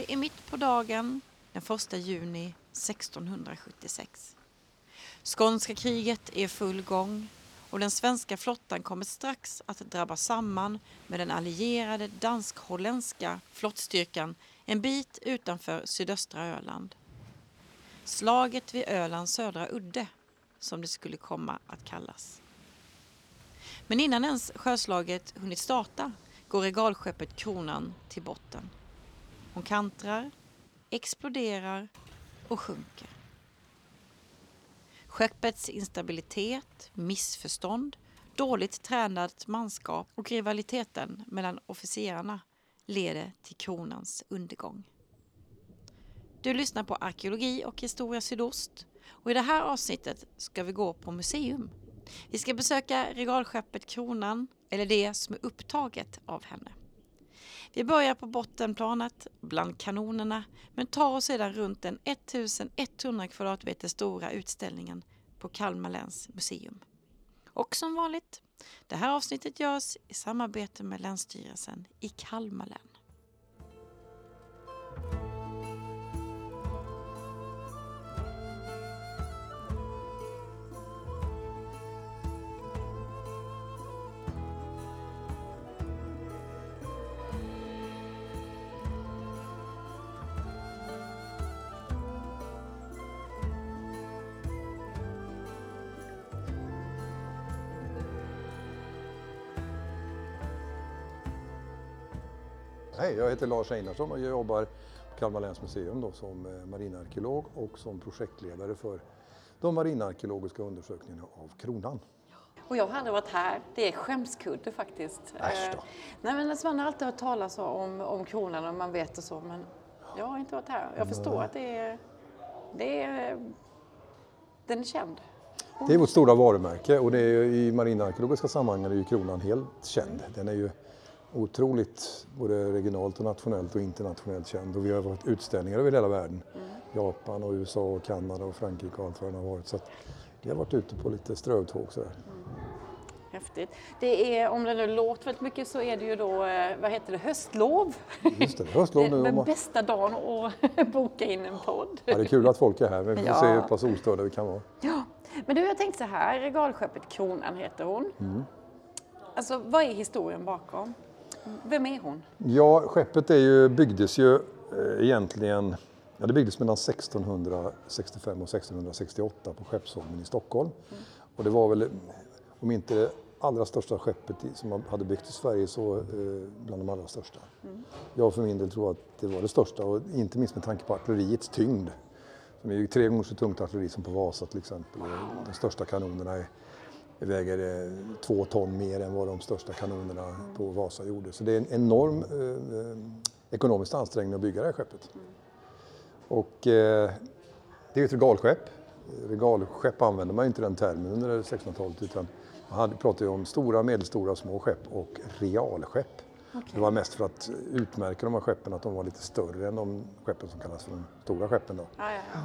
Det är mitt på dagen den 1 juni 1676. Skånska kriget är i full gång och den svenska flottan kommer strax att drabba samman med den allierade dansk-holländska flottstyrkan en bit utanför sydöstra Öland. Slaget vid Ölands södra udde, som det skulle komma att kallas. Men innan ens sjöslaget hunnit starta går regalskeppet Kronan till botten. Hon kantrar, exploderar och sjunker. Skeppets instabilitet, missförstånd, dåligt tränat manskap och rivaliteten mellan officerarna leder till kronans undergång. Du lyssnar på Arkeologi och historia sydost och i det här avsnittet ska vi gå på museum. Vi ska besöka regalskeppet Kronan, eller det som är upptaget av henne. Vi börjar på bottenplanet bland kanonerna men tar oss sedan runt den 1100 kvadratmeter stora utställningen på Kalmar läns museum. Och som vanligt, det här avsnittet görs i samarbete med Länsstyrelsen i Kalmar län. Hej, jag heter Lars Einarsson och jag jobbar på Kalmar läns museum då, som eh, marinarkeolog och som projektledare för de marinarkeologiska undersökningarna av kronan. Och jag har aldrig varit här. Det är skämskudde faktiskt. Äsch då. Eh, Nej, men alltså, man har alltid hört talas om, om kronan och man vet och så, men jag har inte varit här. Jag förstår att det är, det är... Den är känd. Det är vårt stora varumärke och det är i marinarkeologiska sammanhang är ju kronan helt känd. Den är ju otroligt både regionalt och nationellt och internationellt känd och vi har varit utställningar över hela världen. Japan och USA och Kanada och Frankrike och allt vad det har varit. Så att vi har varit ute på lite strövtåg sådär. Häftigt. Det är, om det nu låter väldigt mycket så är det ju då, eh, vad heter det, höstlov. Just det, höstlov nu. Den, bästa dagen att boka in en podd. Ja, det är kul att folk är här men vi får Ja. se hur pass ostörda vi kan vara. Ja, men du jag tänkte så här, regalskeppet Kronan heter hon. Mm. Alltså vad är historien bakom? Vem är hon? Ja, skeppet är ju, byggdes ju eh, egentligen, ja det byggdes mellan 1665 och 1668 på Skeppsholmen i Stockholm. Och det var väl, om inte det allra största skeppet som hade byggts i Sverige så eh, bland de allra största. Jag för min del tror att det var det största och inte minst med tanke på artilleriets tyngd. Som är ju tre gånger så tungt artilleri som på Vasa till exempel. Och de största kanonerna är, väger eh, två ton mer än vad de största kanonerna på Vasa gjorde. Så det är en enorm eh, eh, ekonomisk ansträngning att bygga det här skeppet. Och eh, det är ett regalskepp. Regalskepp använder man ju inte den termen under 1600-talet utan man hade, pratade om stora, medelstora, små skepp och realskepp. Det var mest för att utmärka de här skeppen att de var lite större än de skeppen som kallas för de stora skeppen. Då. Ja, ja.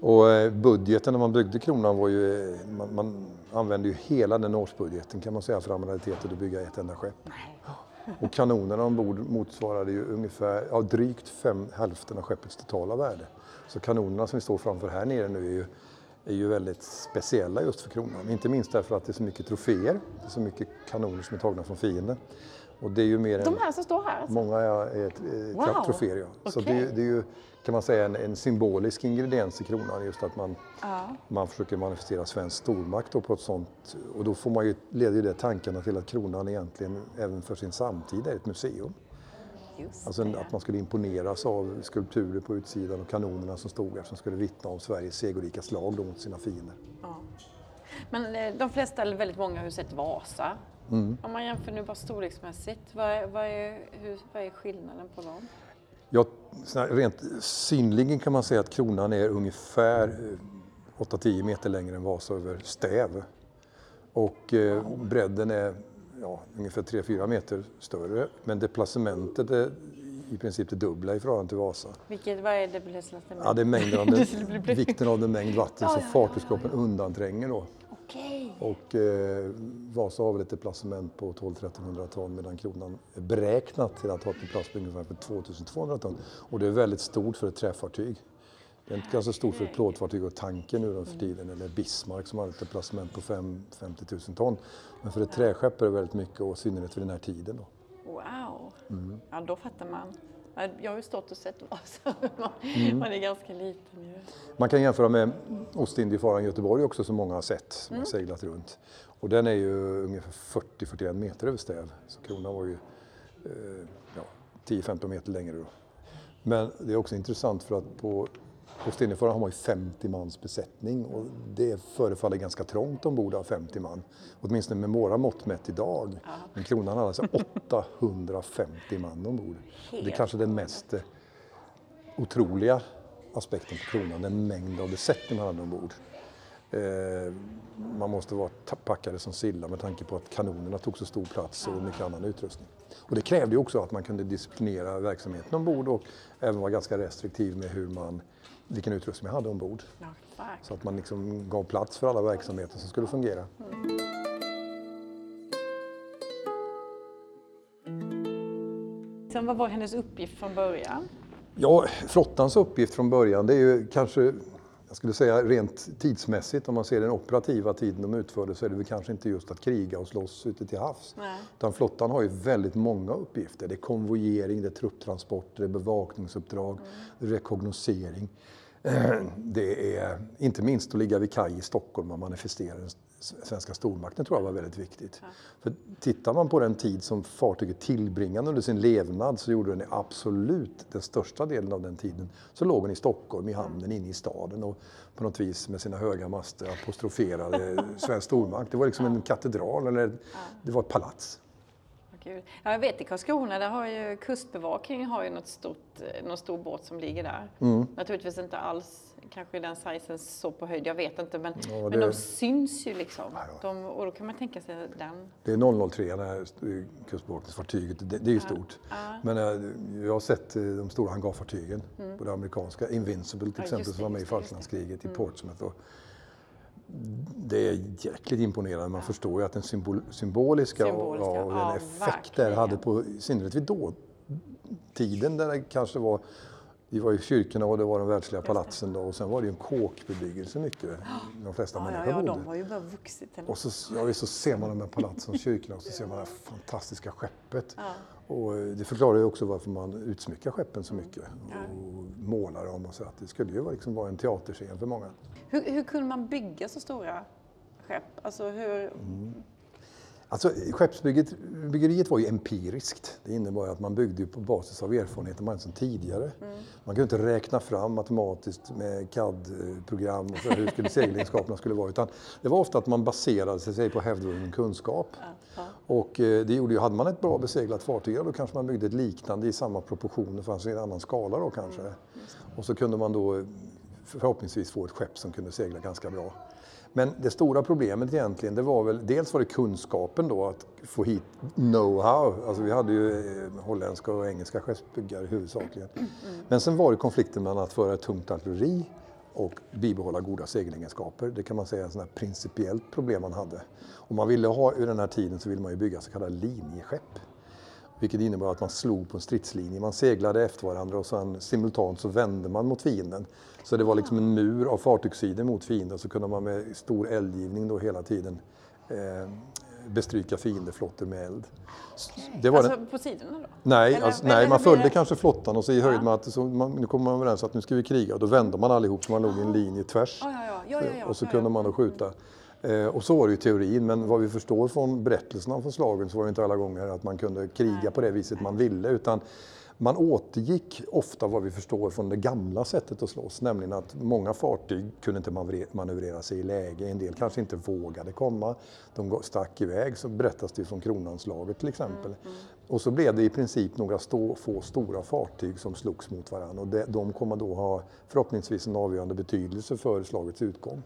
Och eh, budgeten när man byggde kronan var ju, eh, man, man använde ju hela den årsbudgeten kan man säga för amiralitetet att bygga ett enda skepp. Och kanonerna ombord motsvarade ju ungefär, ja, drygt fem, hälften av skeppets totala värde. Så kanonerna som vi står framför här nere nu är ju, är ju väldigt speciella just för kronan. Inte minst därför att det är så mycket troféer, det är så mycket kanoner som är tagna från fienden. Och det är ju mer än... De här som står här? Alltså. Många är, ett, Wow. troféer. Ja. Så Okej. det, det är ju kan man säga en, en symbolisk ingrediens i kronan just att man, Ja. man försöker manifestera svensk stormakt då på ett sånt och då får man ju, leder ju det tankarna till att kronan egentligen även för sin samtid är ett museum. Just Alltså det. att man skulle imponeras av skulpturer på utsidan och kanonerna som stod där som skulle vittna om Sveriges segerrika slag mot sina fiender. Ja. Men eh, de flesta, eller väldigt många, har ju sett Vasa. Mm. Om man jämför nu bara storleksmässigt, vad är, vad är, hur, vad är skillnaden på dem? Ja, rent synligen kan man säga att kronan är ungefär eh, 8-10 meter längre än Vasa över stäv. Och eh, bredden är ja, ungefär 3-4 meter större. Men deplacementet är i princip det dubbla i förhållande till Vasa. Vilket, vad är det Ja, det är mängden av den, vikten av den mängd vatten Ja, som ja, ja, fartygskroppen undantränger då. Okej. Och eh, Vasa har väl ett deplacement på 12-1300 ton medan Kronan är beräknat till att ha ett deplacement ungefär på 2200 ton. Och det är väldigt stort för ett träfartyg. Det är inte ganska stort för ett plåtfartyg och tanker nu då för tiden, eller Bismarck som har ett deplacement på 5, 50 000 ton. Men för ett träskepp är det väldigt mycket och i synnerhet för den här tiden. Då. Wow. Mm. Ja, då fattar man. Ja, Jag har ju stått och sett Vasa. Man, Mm. man är ganska liten ju. Man kan jämföra med Ostindiefararen Göteborg också som många har sett, som har seglat runt. Och den är ju ungefär 40-41 meter över stäv. Så kronan var ju eh, ja, 10-15 meter längre då. Men det är också intressant för att på Ostindiefararen har man ju 50 mans besättning och det förefaller ganska trångt ombord av 50 man. Åtminstone med våra mått mätt idag. Men kronan hade alltså 850 man ombord. Det är Helt kanske den mest eh, otroliga aspekten på kronan, den mängd av besättning man hade ombord. Eh, man måste vara packade som sillar med tanke på att kanonerna tog så stor plats och mycket annan utrustning. Och det krävde också att man kunde disciplinera verksamheten ombord och även vara ganska restriktiv med hur man, vilken utrustning man hade ombord. Ja. Så att man liksom gav plats för alla verksamheter som skulle fungera. Sen vad var hennes uppgift från början? Ja, flottans uppgift från början det är ju kanske, jag skulle säga rent tidsmässigt, om man ser den operativa tiden de utförde så är det väl kanske inte just att kriga och slåss ute till havs. Nej. Utan flottan har ju väldigt många uppgifter. Det är konvojering, det är trupptransporter, det är bevakningsuppdrag, är rekognosering. Eh, Det är inte minst att ligga vid kaj i Stockholm och manifestera den svenska stormakten tror jag var väldigt viktigt. För tittar man på den tid som fartyget tillbringade under sin levnad så gjorde den absolut den största delen av den tiden så låg den i Stockholm i hamnen inne i staden och på något vis med sina höga master apostroferade svensk stormakt. Det var liksom en katedral eller det var ett palats. Gud. Ja, jag vet i Karlskrona, där har ju Kustbevakningen har ju något stort, någon stor båt som ligger där. Mm. Naturligtvis inte alls kanske den sizen så på höjd, jag vet inte. Men, Ja, men det- de syns ju liksom. Ja, De, och då kan man tänka sig den... Det är 003, det här st- kustbevakningsfartyget, det, det är ju stort. Men eh, jag har sett eh, de stora hangarfartygen, både amerikanska, Invincible till exempel, just som var det, med i det, det. Falklandskriget i Portsmouth. Och det är jäkligt imponerande. Man förstår ju att den symbol, symboliska, Symboliska, och, ja, och den ja, effekt det hade på, i synnerhet vid dåtiden där det kanske var vi var i kyrkorna och det var de världsliga palatsen då och sen var det ju en kåkbebyggelse mycket. De flesta Ja, ja, människor ja, bodde. de var ju bara vuxit. Eller? Och så, ja, så ser man de här palatsen och kyrkorna och så ser man det här fantastiska skeppet. Och eh, det förklarar ju också varför man utsmyckar skeppen så mycket och målar dem och så att det skulle ju vara- liksom vara en teaterscen för många. Hur, hur kunde man bygga så stora skepp? Alltså hur... Alltså skeppsbyggeriet var ju empiriskt. Det innebar att man byggde på basis av erfarenheter man hade sedan tidigare. Man kunde inte räkna fram matematiskt med CAD-program och så hur skulle seglegenskaperna skulle vara. Utan det var ofta att man baserade sig på hävdvunnen kunskap. Och eh, det gjorde ju, hade man ett bra beseglat fartyg, ja, då kanske man byggde ett liknande i samma proportioner, fast i en annan skala då kanske. Och så kunde man då eh, förhoppningsvis få ett skepp som kunde segla ganska bra. Men det stora problemet egentligen, det var väl dels var det kunskapen då att få hit know-how. Alltså vi hade ju eh, holländska och engelska skeppsbyggare huvudsakligen. Men sen var det konflikten mellan att föra tungt artilleri och bibehålla goda segelegenskaper. Det kan man säga är ett sånt principiellt problem man hade. Om man ville ha ur den här tiden så ville man ju bygga så kallade linjeskepp. Vilket innebar att man slog på en stridslinje. Man seglade efter varandra och sen simultant så vände man mot fienden. Så det var liksom en mur av fartygssidor mot fienden. Så kunde man med stor eldgivning då hela tiden eh, bestryka fiendeflottor med eld. Det var Alltså den, på sidorna då? nej, eller- alltså, nej, man följde det? kanske flottan och så i höjd med att så man, nu kom man överens att nu ska vi kriga. Och då vände man allihop så man låg i en linje tvärs. Ja, ja, ja. och så kunde man då skjuta. Eh, och så var det ju teorin, men vad vi förstår från berättelserna från slagen så var det inte alla gånger att man kunde kriga på det viset man ville. Utan man återgick ofta vad vi förstår från det gamla sättet att slåss, nämligen att många fartyg kunde inte manövre- manövrera sig i läge. En del kanske inte vågade komma. De stack iväg, så berättas det från Kronanslaget till exempel. Och så blev det i princip några stå, få stora fartyg som slogs mot varandra och det, de kommer då ha förhoppningsvis en avgörande betydelse för slagets utgång.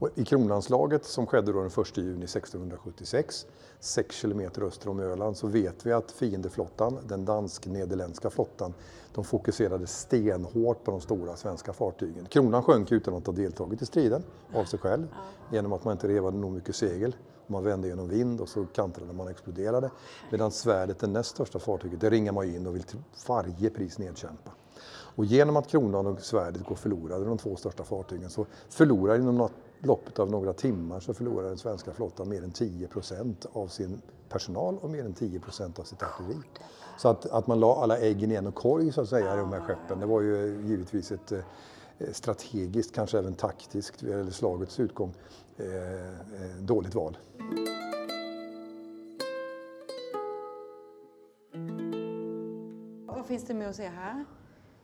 Och I kronanslaget som skedde då den 1 juni 1676, 6 kilometer öster om Öland, så vet vi att fiendeflottan, den dansk-nederländska flottan, de fokuserade stenhårt på de stora svenska fartygen. Kronan sjönk utan att ha deltagit i striden av sig själv genom att man inte revade nog mycket segel. Man vände genom vind och så kantrade man och exploderade. Medan svärdet, det näst största fartyget, det ringar man in och vill till varje pris nedkämpa. Och genom att kronan och svärdet går förlorade, de två största fartygen, så förlorar inom loppet av några timmar så förlorar den svenska flottan mer än 10 procent av sin personal och mer än 10 procent av sitt artilleri. Så att, att man la alla äggen i en korg så att säga i de här skeppen, det var ju givetvis ett eh, strategiskt, kanske även taktiskt, eller slagets utgång, eh, eh, dåligt val. Vad finns det med att se här?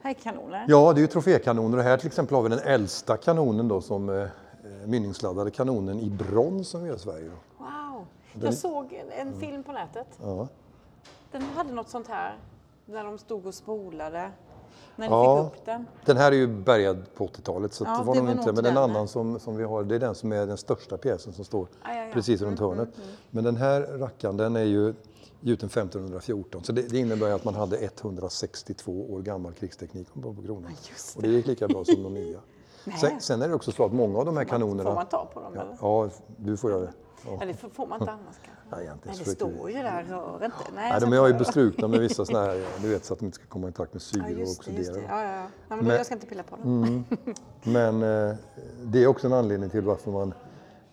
Här är kanoner. Ja, det är ju trofékanoner och här till exempel har vi den äldsta kanonen då som mynningsladdade kanonen i brons som vi har i Sverige. Wow! Jag såg en, en film på nätet. Ja. Den hade något sånt här, när de stod och spolade. När ni Ja. fick upp den. Den här är ju bärgad på 80-talet så Ja, det var det nog var inte, men den den, annan som, som vi har det är den som är den största pjäsen som står Ja, ja, ja. precis runt Mm, hörnet. Men den här rackaren den är ju gjuten 1514 så det, det innebär att man hade 162 år gammal krigsteknik på på kronan. just Och det gick lika bra som de nya. Nej. Sen, sen är det också så att många av de här kanonerna... Får man ta på dem ja, eller? ja, du får göra det. Ja. Ja, det får får man inte annars kanske. Ja, egentligen Nej, det står ju där, rör inte. Nej, Nej, jag de är ju bestrukna med vissa sådana här, du vet så att de inte ska komma i kontakt med syre Ja, och oxidera. Ja, ja, ja. Nej, men jag ska inte pilla på dem. Men eh, det är också en anledning till varför man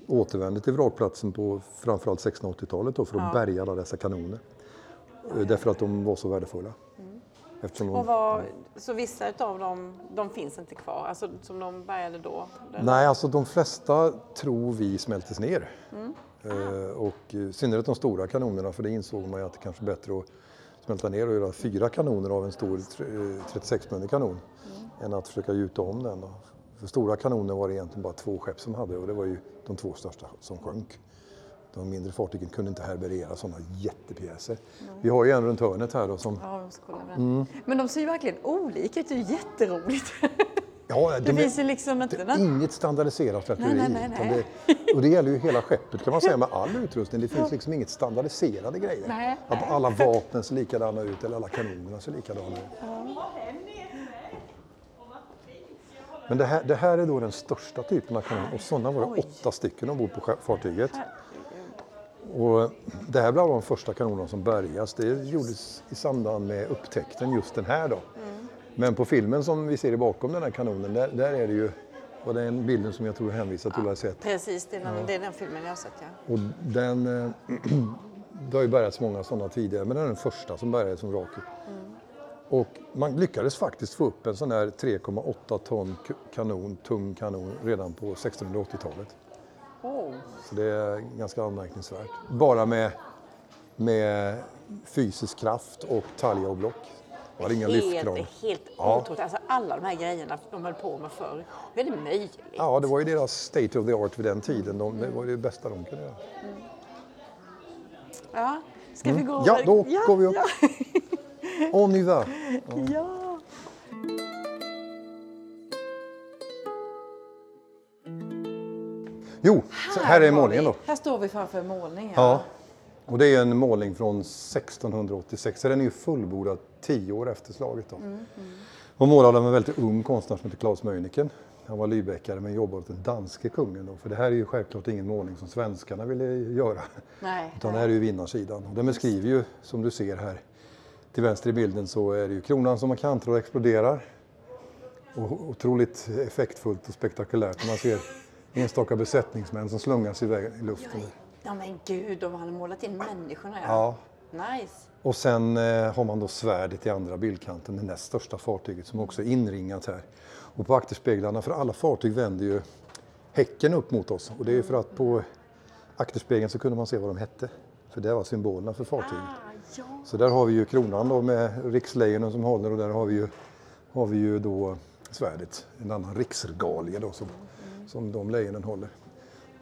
återvände till vrakplatsen på framförallt 1680-talet då, för att bärga alla dessa kanoner. Därför att de var så värdefulla. Eftersom. Och vad, så vissa utav dem, de finns inte kvar, alltså som de bärgade då? Nej, alltså de flesta tror vi smältes ner. Mm. Eh, och i synnerhet de stora kanonerna, för det insåg man ju att det kanske är bättre att smälta ner och göra fyra kanoner av en stor eh, 36-munnig kanon Mm. än att försöka gjuta om den. För stora kanoner var det egentligen bara två skepp som hade och det var ju de två största som sjönk. De mindre fartygen kunde inte härbärgera sådana jättepjäser. Vi har ju en runt hörnet här då som... Ja, jag ska kolla. Mm. Men de ser ju verkligen olika ut, det är ju jätteroligt. Ja, Det de är- finns ju liksom inte... Det är inget standardiserat artilleri. Nej, nej, nej, nej. Det, och det gäller ju hela skeppet kan man säga med all utrustning. Det finns liksom inget standardiserade grejer. Nej, Att alla vapen ser likadana ut eller alla kanonerna ser likadana ut. Men det här, det här är då den största typen av kanon och sådana var det Oj. åtta stycken ombord på fartyget. Och det här blev de första kanonerna som bärgas. Det gjordes i samband med upptäckten just den här då. Men på filmen som vi ser bakom den här kanonen, där, där är det ju, och det är en bilden som jag tror hänvisar till att ha sett. Precis, det är, den, det är den filmen jag har sett ja. Och den, eh, det har ju bärgats många sådana tidigare, men den är den första som bärgades som vraket. Och man lyckades faktiskt få upp en sån här 3,8 ton kanon, tung kanon redan på 1680-talet. Oh. Så det är ganska anmärkningsvärt. Bara med, med fysisk kraft och talja och block. Det var inga. Helt, helt Ja. otroligt. Alltså, alla de här grejerna de höll på med förr. Hur är det möjligt? Ja, det var ju deras state of the art vid den tiden. De, det var det bästa de kunde göra. Ja. Ska vi gå Mm. Ja, då går vi upp. Ja. On y va! ja. Jo, så här är har målningen då. Här står vi framför en målning. Ja, och det är en målning från 1686, så den är ju fullbordad tio år efter slaget. Då. Och målad av en väldigt ung konstnär som heter Claes Möyniken. Han var Lübeckare men jobbade åt den danske kungen. Då, för det här är ju självklart ingen målning som svenskarna ville göra. Nej. Utan det här är ju vinnarsidan. Och den beskriver ju, som du ser här till vänster i bilden, så är det ju kronan som kantrar och exploderar. Och otroligt effektfullt och spektakulärt. Man ser enstaka besättningsmän som slungas iväg i luften. Ja men gud, de hade målat in människorna Ja. Nice. Och sen eh, har man då svärdet i andra bildkanten, det näst största fartyget som också är inringat här. Och på akterspeglarna, för alla fartyg vänder ju häcken upp mot oss. Och det är för att på akterspegeln så kunde man se vad de hette. För det var symbolerna för fartyget. Ah, ja. Så där har vi ju kronan då med rikslejonen som håller och där har vi ju, har vi ju då svärdet, en annan riksregalie då som, som de lejonen håller.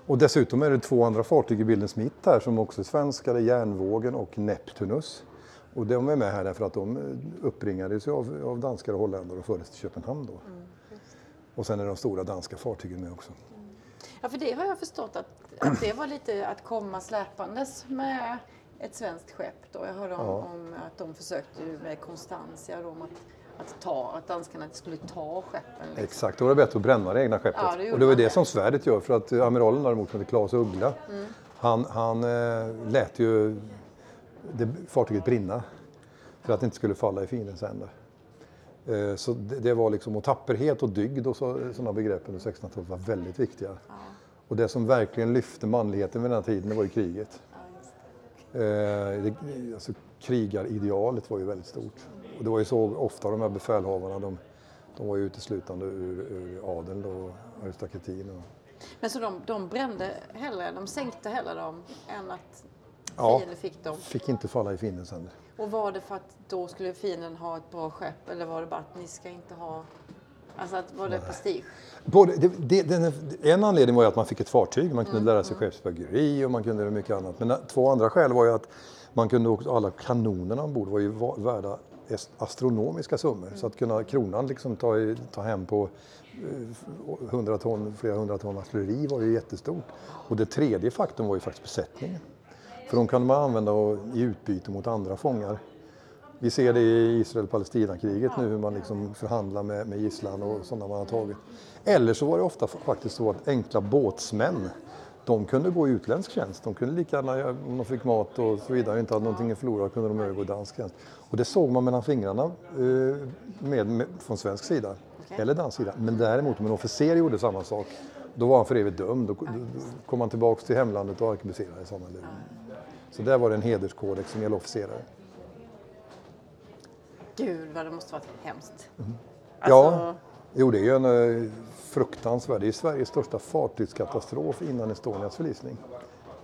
Och dessutom är det två andra fartyg i bildens mitt här som också är svenska, det är Järnvågen och Neptunus. Och de är med här därför att de uppringades ju av, av danskar och holländare och fördes till Köpenhamn då. Och sen är de stora danska fartygen med också. Ja, för det har jag förstått att, att det var lite att komma släpandes med ett svenskt skepp. Då. Jag hörde om, Ja. om att de försökte ju med Constantia då, om att, att, ta, att danskarna inte skulle ta skeppen. Liksom. Exakt, då var det bättre att bränna det egna skeppet. Ja, det och det var det det. som svärdet gör. För att eh, amiralen däremot, som heter Claes Uggla, Mm. han, han eh, lät ju det, fartyget brinna för att det inte skulle falla i fiendens händer. Eh, så det, det var liksom, och tapperhet och dygd och så, sådana begrepp under 1600-talet var väldigt viktiga. Och det som verkligen lyfte manligheten vid den här tiden, det var ju kriget. Ja, Eh, alltså, krigaridealet var ju väldigt stort. Och det var ju så ofta de här befälhavarna, de, de var ju uteslutande ur, ur adeln och aristokratin. Och, Men så de, de brände hellre, de sänkte hellre dem än att Ja. fick dem? fick inte falla i fiendens händer. Och var det för att då skulle fienden ha ett bra skepp eller var det bara att ni ska inte ha... Alltså att var det prestige? Både, det, det, den, en anledning var ju att man fick ett fartyg, man kunde Mm, lära sig skeppsbyggeri och man kunde mycket annat. Men två andra skäl var ju att man kunde också, alla kanonerna ombord var ju värda astronomiska summor. Så att kunna kronan liksom ta, ta hem på eh, 100 ton, flera hundra ton artilleri var ju jättestort. Och det tredje faktorn var ju faktiskt besättningen. För de kunde man använda i utbyte mot andra fångar. Vi ser det i Israel-Palestina-kriget nu hur man liksom förhandlar med, med gisslan och sådana man har tagit. Eller så var det ofta faktiskt så att enkla båtsmän, de kunde gå i utländsk tjänst. De kunde lika gärna, om de fick mat och så vidare, inte hade någonting att förlora, kunde de övergå i dansk tjänst. Och det såg man mellan fingrarna eh, med, med, från svensk sida, Okej. eller dansk sida. Men däremot om en officer gjorde samma sak, då var han för evigt dömd. Då, kom han tillbaks till hemlandet och arkebuserades. han, eller- Så där var det en hederskodex som gällde officerare. Gud vad det måste varit hemskt. Mm. Alltså, Ja, jo det är ju en eh, fruktansvärd, det är Sveriges största fartygskatastrof innan Estonias förlisning.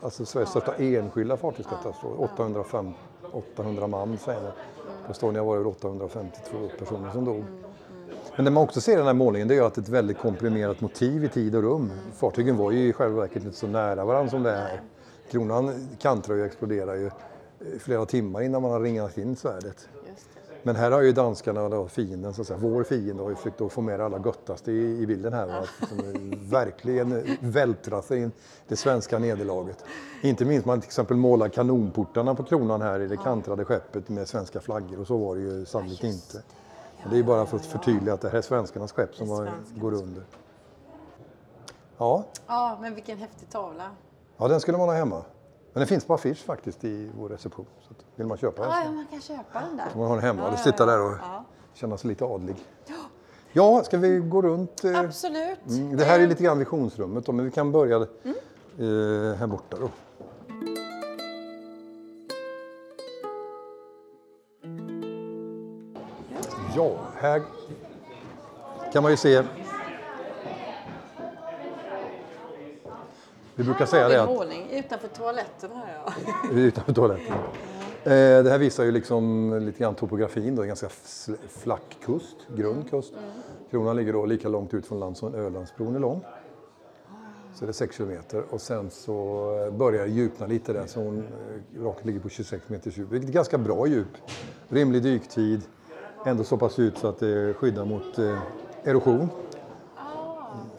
Alltså Sveriges största enskilda fartygskatastrof, 805, 800 man säger man. På Estonia var det väl 852 personer som dog. Men det man också ser i den här målningen det är att det är ett väldigt komprimerat motiv i tid och rum. Fartygen var ju i själva verket inte så nära varandra som det är här. Kronan kantrar ju och exploderar ju eh, flera timmar innan man har ringat in svärdet. Men här har ju danskarna, då, fienden, så att säga, vår fiende, har ju försökt att få med det allra göttaste i, i bilden här. Va? Verkligen vältra sig in det svenska nederlaget. Inte minst man till exempel målar kanonportarna på kronan här i det kantrade skeppet med svenska flaggor och så var det ju sannolikt inte. Och det är ju bara för att förtydliga att det här är svenskarnas skepp som var, går under. Ja, Ja, men vilken häftig tavla. ja, den skulle man ha hemma. Men den finns på affisch faktiskt i vår reception. Så vill man köpa den Ja, så ja, man kan köpa den där. kan man ha den hemma och Ja, sitta ja, där och ja. känna sig lite adlig. Ja, ska vi gå runt? eh, Absolut. Mm, det här är lite grann visionsrummet då, men vi kan börja eh, här borta då. Ja, här kan man ju se. Vi brukar säga Har det att målning utanför toaletten här ja. utanför toaletten. Eh, Det här visar ju liksom lite grann topografin då, en ganska flack kust, grund kust. Kronan ligger då lika långt ut från land som Ölandsbron är lång. Så det är 6 kilometer och sen så eh, börjar det djupna lite där så hon, eh, vraket ligger på 26 meters djup, vilket är ganska bra djup. Rimlig dyktid, ändå så pass djupt så att det skyddar mot erosion.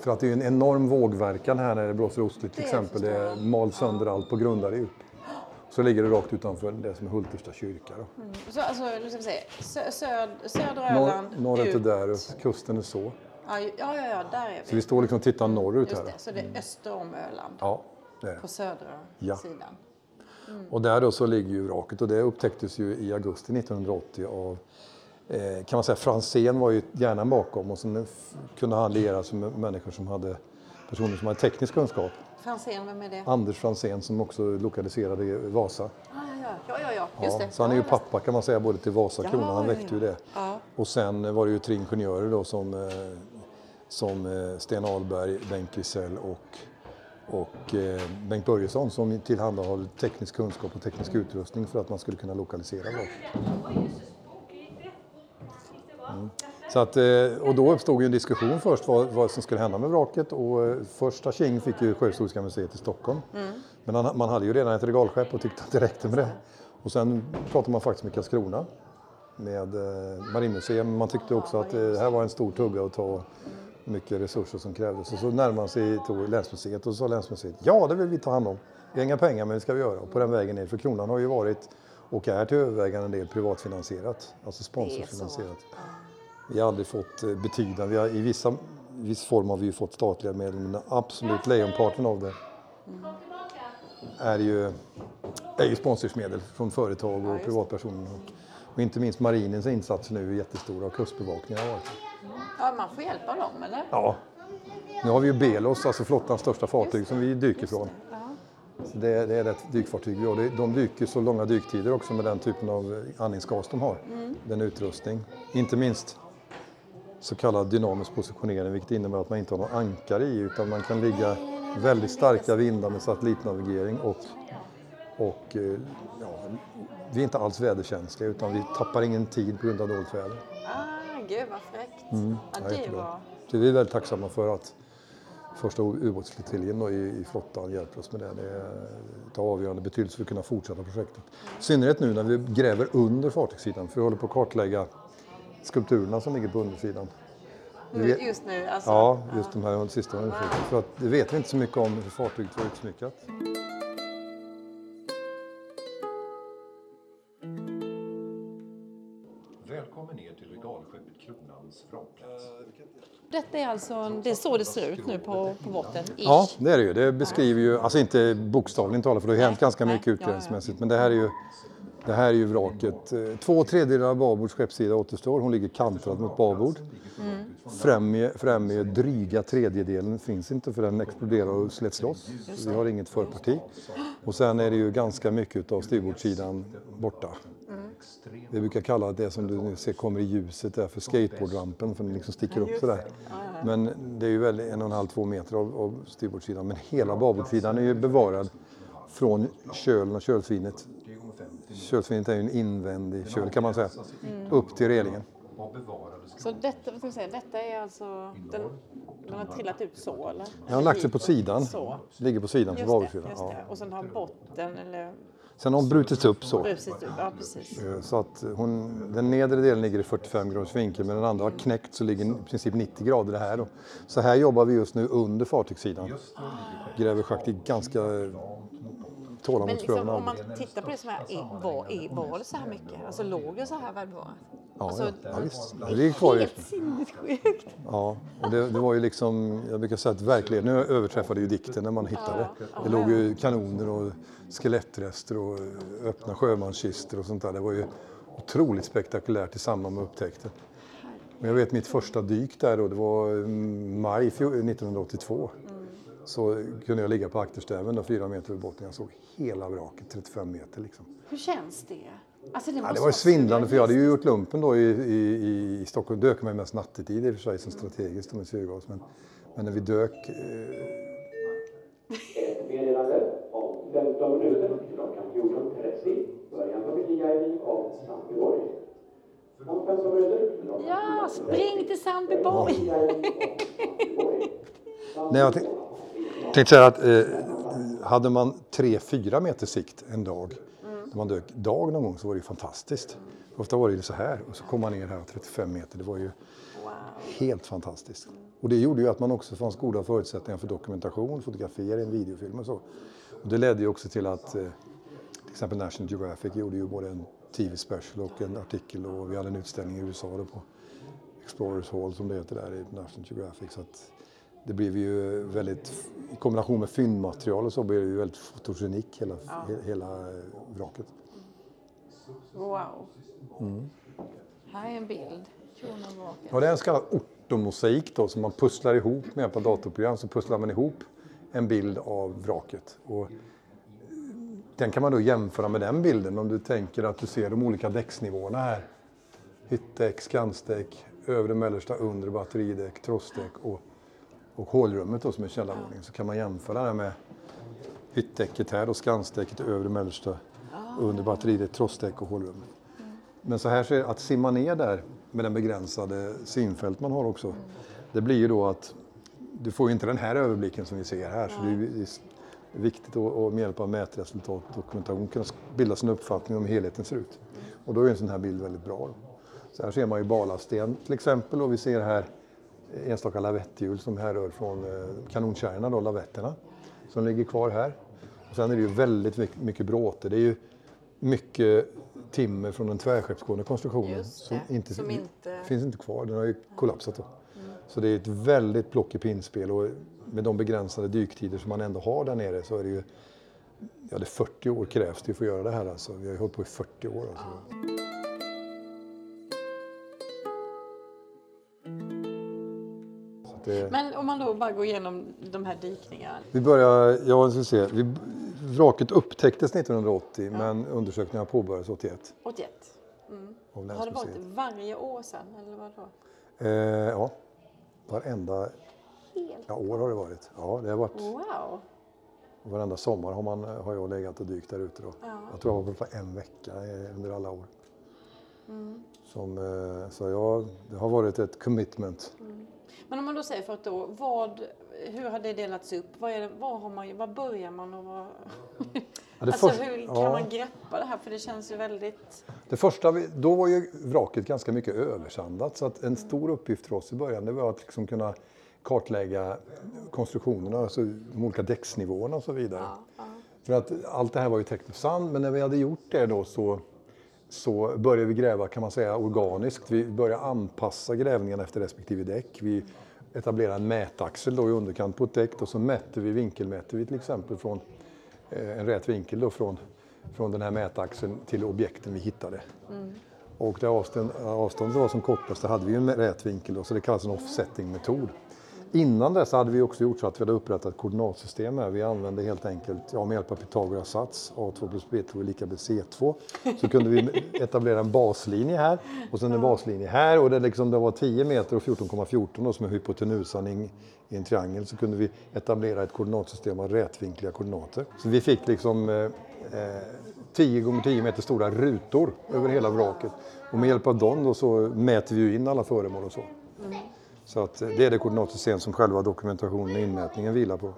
För att det är en enorm vågverkan här när det blåser ostligt till exempel. Det mal sönder allt på grundare djup. Så ligger det rakt utanför det som är Hultersta kyrka. Då. Så, alltså, nu ska vi se. Sö, söd, södra Norr, Öland norrut är där kusten är så. Ja, ja, ja, där är Så vi. vi står liksom och tittar norrut Just här. det, så det är öster om Öland. Ja, det är det. På södra Ja. sidan. Och där då så ligger ju vraket och det upptäcktes ju i augusti 1980 av kan man säga Franzén var ju hjärnan bakom och sen kunde han liera sig med människor som hade personer som hade teknisk kunskap. Franzén, vem är det? Anders Franzén som också lokaliserade Vasa. Ah, ja, ja, ja, ja, just Ja, det. så han är ju pappa kan man säga både till Vasakronan, Ja, han väckte ja. ju det. Ja. Och sen var det ju tre ingenjörer då som, eh, som eh, Sten Ahlberg, Bengt Gisell och, och eh, Bengt Börjesson som tillhandahöll teknisk kunskap och teknisk utrustning för att man skulle kunna lokalisera vraket. Mm. Så att, eh, och då uppstod en diskussion först vad, vad som skulle hända med vraket och eh, första King fick ju Sjöhistoriska museet i Stockholm. Men han, man hade ju redan ett regalskepp och tyckte att det räckte med det. Och sen pratade man faktiskt med Karlskrona med eh, Marinmuseum. Man tyckte också att eh, det här var en stor tugga att ta mycket resurser som krävdes. Och så närmade man sig till länsmuseet och så sa länsmuseet ja det vill vi ta hand om. Vi har inga pengar men det ska vi göra. Och på den vägen ner, för kronan har ju varit och är till övervägande del privatfinansierat, alltså sponsorfinansierat. Vi har aldrig fått eh, betydande, vi har, i vissa, viss form har vi ju fått statliga medel men absolut lejonparten av det är ju, är ju sponsorsmedel från företag och privatpersoner. Och inte minst marinens insatser nu är jättestora och kustbevakningen har varit. Ja, man får hjälp av dem eller? Ja, nu har vi ju Belos, alltså flottans största fartyg som vi dyker från. Så Det, det är ett dykfartyg vi har. Det- De dyker så långa dyktider också med den typen av andningsgas de har. Den utrustning. Inte minst så kallad dynamisk positionering vilket innebär att man inte har någon ankare i utan man kan ligga väldigt starka vindar med satellitnavigering och, och eh, ja, vi är inte alls väderkänsliga utan vi tappar ingen tid på grund av dåligt väder. Ah, gud vad fräckt. Mm. Ja, det var... Så vi är väldigt tacksamma för att första ubåtsflottiljen i, i flottan hjälper oss med det. Det är av avgörande betydelse för att kunna fortsätta projektet. I synnerhet nu när vi gräver under fartygssidan för vi håller på att kartlägga skulpturerna som ligger på undersidan. Vi vet- Just nu alltså. Ja, just de här sista undersökningarna. För att det vet vi inte så mycket om hur fartyget var utsmyckat. Detta är alltså, det är så det ser ut nu på, på botten. Ish. Ja, det är det ju. Det beskriver ju, alltså inte bokstavligen talat för det har hänt ganska nej. mycket utgrävningsmässigt. Men det här är ju, det här är ju vraket. Eh, Två tredjedelar av babords skeppssida återstår. Hon ligger kantrad mot babord. Mm. Främre, främre dryga tredjedelen finns inte för den exploderar och släts loss. Vi har inget förparti. Och sen är det ju ganska mycket av styrbordssidan borta. Vi brukar kalla det som du nu ser kommer i ljuset där för skateboardrampen för den liksom sticker upp sådär. Men det är ju väl en och en halv, två meter av, av styrbordssidan. Men hela babordssidan är ju bevarad från kölen och kölsvinet. Kölsvinet är ju en invändig köl kan man säga. Upp till relingen. Så detta, vad ska säga, detta är alltså, den, den har trillat ut så eller? Den har lagt sig på sidan. Så. Ligger på sidan på Just det, babordssidan. just Ja. Och sen har botten eller Sen har hon brutits upp så. brusit upp. Ja, precis. Eh, Så att hon, den nedre delen ligger i 45 graders vinkel men den andra har knäckt så ligger i princip 90 grader det här. Då. Så här jobbar vi just nu under fartygssidan. Gräver schakt i ganska Men tålamodsprövande liksom, om man tittar på det som är, var, är, var det så här mycket? Alltså låg det så här välbevarat? Ja, alltså, ja, ja, visst. Det kvar i. Helt sinnessjukt. Ja, och det, det var ju liksom, jag brukar säga att verkligheten överträffade ju dikten när man hittade. Det låg ju kanoner och skelettrester och öppna sjömanskistor och sånt där. Det var ju otroligt spektakulärt i samband med upptäckten. Men jag vet mitt första dyk där då, det var mm, maj fjol- 1982. Så kunde jag ligga på akterstäven där fyra meter över botten. Jag såg hela vraket, 35 meter liksom. Hur känns det? Alltså, det, Ja, det var ju svindlande för jag hade ju gjort lumpen då i, i, i Stockholm. Dök man ju mest nattetid i och för sig som strategiskt med syrgas. Men, men när vi dök, eh, meddelande om 15 minuter klockan 14.30 börjar familjejägning av Sandbyborg. Om 15 minuter klockan Ja, spring till Sandbyborg! Sandbyborg. Nej, jag tänk- tänkte säga att eh, hade man 3-4 meter sikt en dag, när man dök dag någon gång så var det fantastiskt. Ofta var det ju så här och så kom man ner här 35 meter. Det var ju helt fantastiskt. Och det gjorde ju att man också fanns goda förutsättningar för dokumentation, fotografering, videofilm och så. Och det ledde ju också till att eh, till exempel National Geographic gjorde ju både en TV-special och en artikel och vi hade en utställning i USA då på Explorers Hall som det heter där i National Geographic. Så att det blev ju väldigt, i kombination med fyndmaterial och så blev det ju väldigt fotogenik hela, he- hela eh, vraket. Wow. Här är en bild. Ja, det är en så kallad ortomosaik då som man pusslar ihop med hjälp av datorprogram. Så pusslar man ihop en bild av vraket. Och den kan man då jämföra med den bilden om du tänker att du ser de olika däcksnivåerna här. Hyttdäck, skansdäck, övre, mellersta, undre batteridäck, trossdäck och, och hålrummet då som är källarvåningen. Så kan man jämföra det med hyttdäcket här och skansdäcket, övre, mellersta, under batteridäck, trossdäck och hålrummet. Men så här ser att simma ner där med den begränsade synfält man har också. Det blir ju då att du får ju inte den här överblicken som vi ser här. Så det är viktigt att, med hjälp av mätresultat och dokumentation kunna bilda sig en uppfattning om hur helheten ser ut. Och då är en sån här bild väldigt bra. Då. Så här ser man ju Balasten till exempel och vi ser här enstaka lavetthjul som härrör från eh, kanonkärrorna, då, lavetterna, som ligger kvar här. Och sen är det ju väldigt mycket, bråte. Det är ju mycket timmer från den tvärskeppsgående konstruktionen som, inte, som inte- finns inte kvar. Den har ju kollapsat då. Så det är ett väldigt plock i pinnspel och med de begränsade dyktider som man ändå har där nere så är det ju Ja, det är 40 år krävs det för att göra det här alltså. Vi har ju hållit på i 40 år. Alltså. Det, Men om man då bara går igenom de här dykningarna. vi börjar, ja, ska se. Vi, vraket upptäcktes 1980 men undersökningarna påbörjades 81 81. av Har det varit varje år sedan eller vadå? Eh, ja, varenda ja, år har det varit. Ja, det har varit. Wow! Och varenda sommar har, man, har jag legat och dykt där ute. Då. Jag tror jag var på en vecka eh, under alla år. Som, eh, så ja, det har varit ett commitment. Men om man då säger för ett år, vad, hur har det delats upp? Vad, är det, vad, har man, vad börjar man och vad... det alltså först- hur kan ja. man greppa det här? För det känns ju väldigt... Det första, vi, då var ju vraket ganska mycket översandat så att en stor uppgift för oss i början det var att liksom kunna kartlägga konstruktionerna, alltså de olika däcksnivåerna och så vidare. För att allt det här var ju täckt med sand men när vi hade gjort det då så, så började vi gräva kan man säga organiskt. Vi började anpassa grävningarna efter respektive däck. Vi etablerade en mätaxel då i underkant på ett däck och så mätte vi, vinkelmätte vi till exempel från eh, en rät vinkel då från, från den här mätaxeln till objekten vi hittade. Och där avstånd, avståndet var som kortast, där hade vi en rät vinkel då, så det kallas en offsetting-metod. Innan dess hade vi också gjort så att vi hade upprättat koordinatsystem här. Vi använde helt enkelt, ja, med hjälp av Pythagoras sats, A2 plus B2 är lika med C2, så kunde vi etablera en baslinje här och sen en baslinje här och det, liksom, det var 10 meter och 14,14 då, som är hypotenusan i, i en triangel så kunde vi etablera ett koordinatsystem av rätvinkliga koordinater. Så vi fick liksom eh, eh, 10 gånger 10 meter stora rutor över hela vraket. Och med hjälp av dem då så mäter vi ju in alla föremål och så. Så att det är det koordinatsystem som själva dokumentationen och inmätningen vilar på.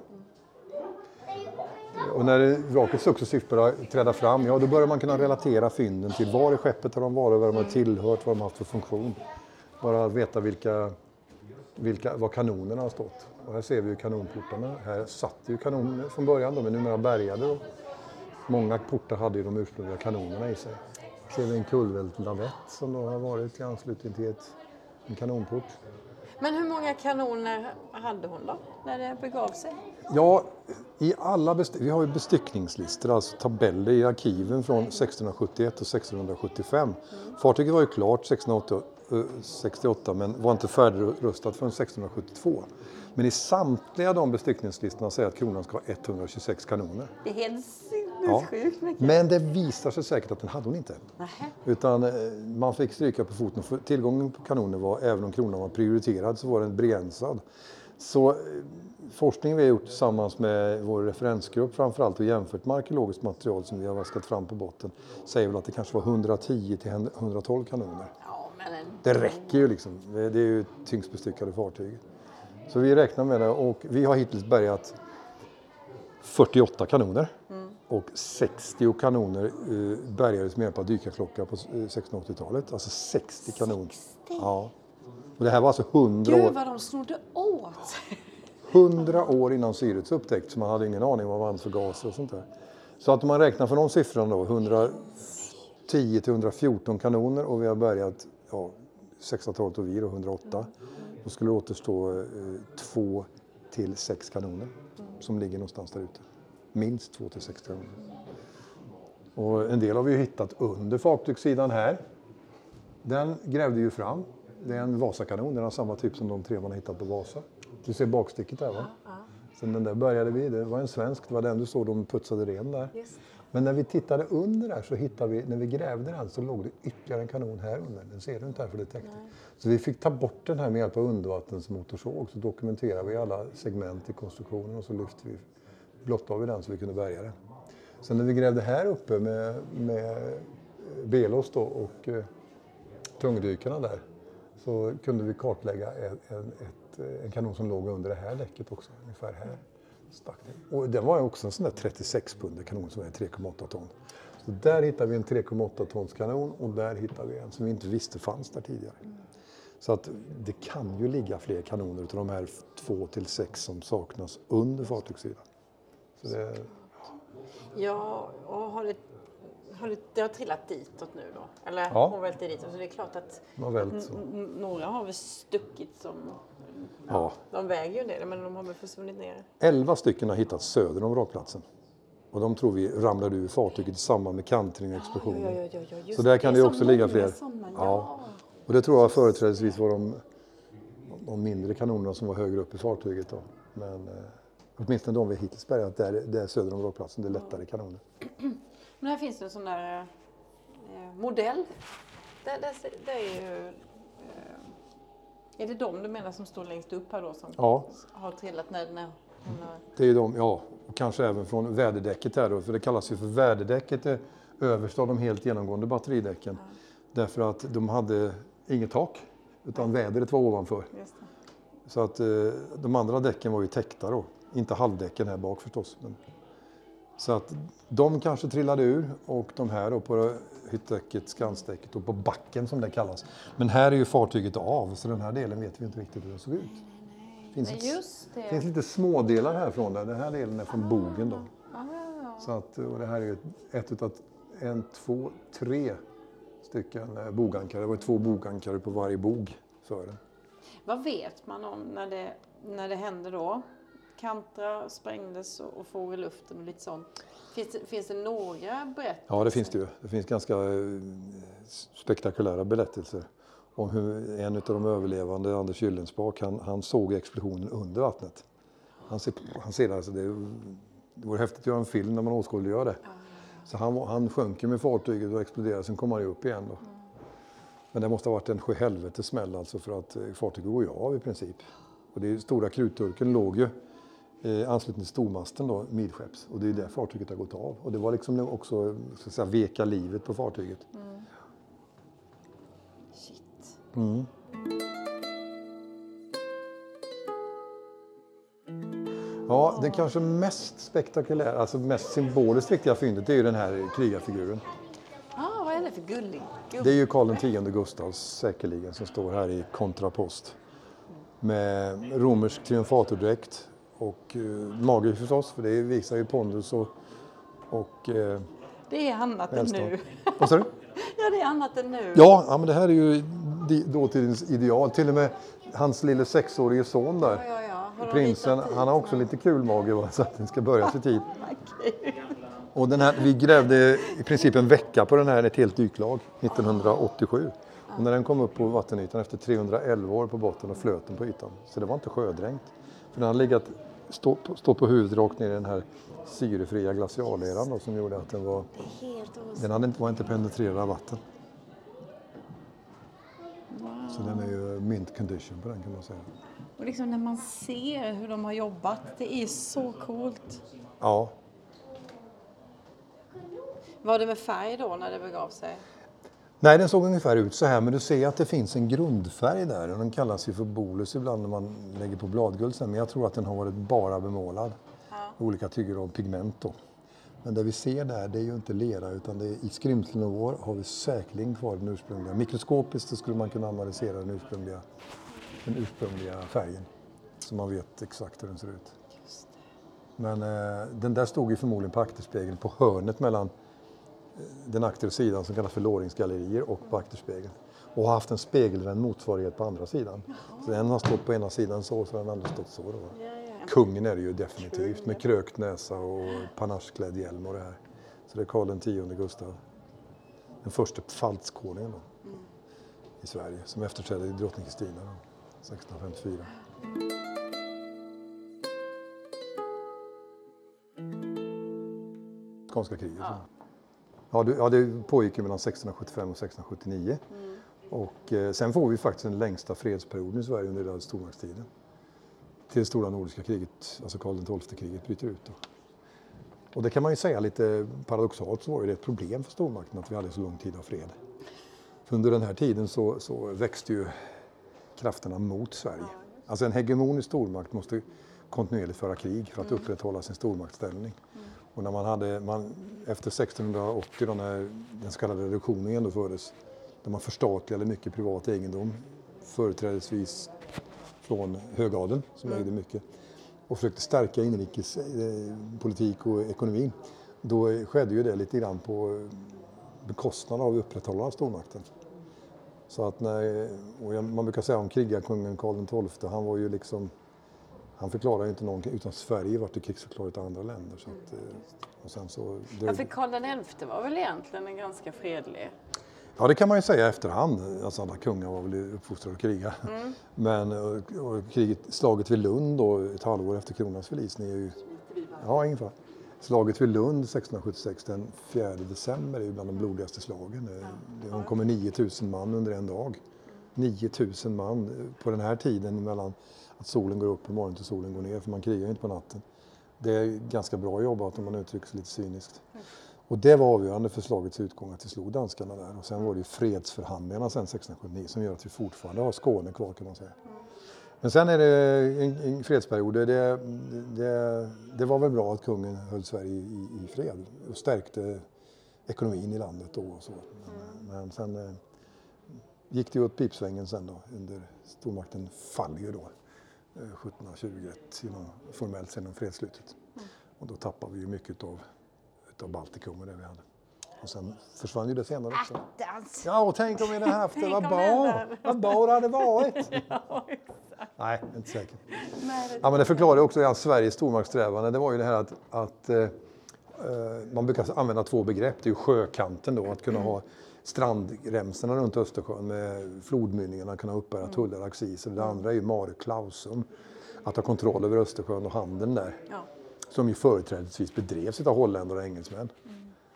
Och när vraket successivt börjar träda fram, ja då börjar man kunna relatera fynden till var i skeppet har de varit, vad de har tillhört, vad de har haft för funktion. Bara veta vilka, vilka, var kanonerna har stått. Och här ser vi ju kanonportarna. Här satt ju kanoner från början, de är numera bärgade. Då. Många portar hade ju de ursprungliga kanonerna i sig. Här Ser vi en kullvält lavett som då har varit i anslutning till ett, en kanonport. Men hur många kanoner hade hon då, när det begav sig? Ja, i alla vi har ju bestyckningslistor, alltså tabeller i arkiven från 1671 och 1675. Fartyget var ju klart 1668 eh, men var inte färdigrustat förrän 1672. Men i samtliga de bestyckningslistorna säger att kronan ska ha 126 kanoner. Det är helt Ja. sinnessjukt mycket. Men det visar sig säkert att den hade hon inte. Nähä. Utan eh, man fick stryka på foten. För tillgången på kanoner var, även om kronan var prioriterad, så var den begränsad. Så eh, forskningen vi har gjort tillsammans med vår referensgrupp framförallt och jämfört med arkeologiskt material som vi har vaskat fram på botten säger väl att det kanske var 110 till 112 kanoner. Ja, men en... Det räcker ju liksom. Det är ju tyngst bestyckade fartyg. Så vi räknar med det och vi har hittills bärgat 48 kanoner. Och 60 kanoner eh, bärgades med hjälp av dykarklocka på eh, 1680-talet. Alltså 60 kanoner. Ja. Och det här var alltså 100 Gud år, vad de snodde åt! 100 år innan syrets upptäckt. Så man hade ingen aning om vad man för gaser och sånt där. Så att om man räknar för de siffrorna då, 110 till 114 kanoner och vi har bärgat ja, 612 och vi då, 108. Då skulle det återstå eh, 2 till 6 kanoner som ligger någonstans där ute. Minst 2 till 6 kanoner. Och en del har vi ju hittat under fartygssidan här. Den grävde ju fram. Det är en Vasakanon, den har samma typ som de tre man har hittat på Vasa. Du ser baksticket där va? Sen den där började vi, det var en svensk, det var den du såg de putsade ren där. Men när vi tittade under där så hittade vi, när vi grävde den så låg det ytterligare en kanon här under. Den ser du inte här för det är täckt. Så vi fick ta bort den här med hjälp av undervattensmotorsåg. Så dokumenterade vi alla segment i konstruktionen och så lyfte vi, blottlade vi den så vi kunde bärga den. Sen när vi grävde här uppe med, med Belos då och eh, tungdykarna där så kunde vi kartlägga en, en, ett, en kanon som låg under det här däcket också, ungefär här. Stack det. Och den var också en sån där 36 pund kanon som är 3,8 ton. Så där hittade vi en 3,8 tons kanon och där hittade vi en som vi inte visste fanns där tidigare. Så att det kan ju ligga fler kanoner utav de här två till sex som saknas under fartygssidan. Så det, Ja, och har ett har det, det har trillat ditåt nu då? Eller Ja. hon välte ditåt. Så det är klart att några har väl stuckit som... Ja. De väger ju del, men de har väl försvunnit ner. Elva stycken har hittats söder om vrakplatsen. Och de tror vi ramlade ur fartyget i samband med kantring och explosionen. Ja, ja, ja, ja, Så där kan det ju också så ligga fler. Ja. ja. Och det tror jag företrädesvis var de, de mindre kanonerna som var högre upp i fartyget. Då. Men eh, åtminstone de vi hittills bärgat, där, där söder om vrakplatsen, det är lättare kanoner. Men här finns det en sån där eh, modell. Det, det, det är ju... Eh, är det de du menar som står längst upp här då som Ja, har trillat när, när har... det är de, ja. Kanske även från väderdäcket här då, för det kallas ju för väderdäcket, det översta av de helt genomgående batteridäcken. Därför att de hade inget tak, utan vädret var ovanför. Så att eh, de andra däcken var ju täckta då. Inte halvdäcken här bak förstås. Men... Så att de kanske trillade ur och de här då på hyttdäcket, skansdäcket och på backen som det kallas. Men här är ju fartyget av så den här delen vet vi inte riktigt hur den såg ut. Det finns, Nej, ett, just det. finns lite smådelar härifrån där. Den här delen är från bogen då. Ah. Så att, och det här är ju ett, ett utav en, två, tre stycken eh, bogankare. Det var två bogankare på varje bog före. Vad vet man om när det, när det hände då? Kantra sprängdes och, och for i luften och lite sånt. Finns det, finns det några berättelser? Ja, det finns det ju. Det finns ganska eh, spektakulära berättelser om hur en av de överlevande, Anders Gyllenspak, han, han såg explosionen under vattnet. Han ser, han ser alltså det, det vore häftigt att göra en film när man åskådliggör det. Så han, han sjönk ju med fartyget och exploderade, sen kom han ju upp igen då. Men det måste ha varit en sjuhelvetes smäll alltså för att eh, fartyget går ju av i princip. Och det stora krutturken låg ju eh, anslutning till stormasten då, midskepps. Och det är där fartyget har gått av. Och det var liksom också, så att säga, veka livet på fartyget. Shit. Mm. Ja, det kanske mest spektakulära, alltså mest symboliskt viktiga fyndet är ju den här krigarfiguren. Ah, vad är det för gullig gubbe? Det är ju Karl X Gustavs säkerligen som står här i kontrapost. Med romersk triumfatordräkt och eh, mage förstås, för det visar ju pondus och, och eh, Det är annat än nu. Vad sa du? Ja, det är annat än nu. Ja, ja, men det här är ju di- dåtidens ideal. Till och med hans lille sexårige son där, ja, ja. ja. Har de prinsen, ritat han har också lite kul mage va? så att den ska börja i tid. Okej. Och den här, vi grävde i princip en vecka på den här, ett helt dyklag, 1987. Och när den kom upp på vattenytan efter 311 år på botten och flöt den på ytan. Så det var inte sjödränkt. För den hade legat, stått på, stått på huvudet rakt ner i den här syrefria glacialleran då, som gjorde att den var, den hade inte, var inte penetrerad av vatten. Så den är ju mint condition på den kan man säga. Och liksom när man ser hur de har jobbat, det är så coolt. Ja, Var det med färg då när det begav sig? Nej, den såg ungefär ut så här, men du ser att det finns en grundfärg där. Och den kallas ju för bolus ibland när man lägger på bladguld sen, men jag tror att den har varit bara bemålad. Olika typer av pigment då. Men det vi ser där, det är ju inte lera, utan det är, i skrymslenivåer har vi säkerligen kvar den ursprungliga. Mikroskopiskt så skulle man kunna analysera den ursprungliga, den ursprungliga färgen. Så man vet exakt hur den ser ut. Men eh, den där stod ju förmodligen på akterspegeln på hörnet mellan den aktiva sidan som kallas för låringsgallerier och på akterspegeln. Och har haft en spegelvänd motsvarighet på andra sidan. Så en har stått på ena sidan så, så har den andra stått så. Då. Kungen är det ju definitivt med krökt näsa och panacheklädd hjälm och det här. Så det är Karl X Gustav. Den första pfalzkonungen då, i Sverige som efterträdde drottning Kristina då, 1654. Skånska kriget. Ja. Ja, det, ja, det pågick mellan 1675 och 1679. Och eh, sen får vi faktiskt den längsta fredsperioden i Sverige under hela stormaktstiden. Till det stora nordiska kriget, alltså Karl XII-kriget, bryter ut. Då. Och det kan man ju säga lite paradoxalt så var det ett problem för stormakten att vi hade så lång tid av fred. För under den här tiden så, så växte ju krafterna mot Sverige. Alltså en hegemonisk stormakt måste kontinuerligt föra krig för att upprätthålla sin stormaktsställning. Och när man hade, man, efter 1680 då när den så kallade reduktionen genomfördes, där man förstatligade mycket privat egendom företrädesvis från högadeln som ägde mycket och försökte stärka inrikespolitik och ekonomin. Då skedde ju det lite grann på bekostnad av upprätthållandet av stormakten. Så att när, man brukar säga om krigarkungen Karl XII, han var ju liksom han förklarade ju inte någonting utan Sverige vart det krigsförklarat av andra länder. Så att, eh, och sen så, det, Ja, för Karl XI var väl egentligen en ganska fredlig... Ja, det kan man ju säga efterhand. Alltså alla kungar var väl uppfostrade att kriga. Mm. Men och, och kriget, slaget vid Lund då, ett halvår efter kronans förlisning är ju... Ja, ungefär. Slaget vid Lund 1676, den 4 december, är ju bland de blodigaste slagen. Det- Det omkommer 9000 man under en dag. 9000 man på den här tiden mellan att solen går upp på morgonen till solen går ner, för man krigar ju inte på natten. Det är ganska bra jobbat om man uttrycker sig lite cyniskt. Och det var avgörande för slagets utgång att vi slog danskarna där. Och sen var det ju fredsförhandlingarna sen 1679 som gör att vi fortfarande har Skåne kvar kan man säga. Men sen är det en, en fredsperiod. Det, det, det var väl bra att kungen höll Sverige i, i fred och stärkte ekonomin i landet då och så. Men, men sen eh, gick det ju åt pipsvängen sen då under stormakten faller ju då 1721 genom, formellt genom fredsslutet. Och då tappade vi ju mycket av, utav Baltikum och det vi hade. Och sen försvann ju det senare också. Attans! Ja, och tänk om vi hade haft det. Vad bra! det hade- Vad bra det hade varit! Nej, inte säker. Ja, men det förklarar också ja, Sveriges stormaktssträvande. Det var ju det här att, att eh, eh, man brukar använda två begrepp. Det är ju sjökanten då, att kunna ha strandremsorna runt Östersjön med flodmynningarna, kunna uppbära tullar och acciser. Det andra är ju mare clausum, att ha kontroll över Östersjön och handeln där. Ja. Som ju företrädesvis bedrevs av holländare och engelsmän.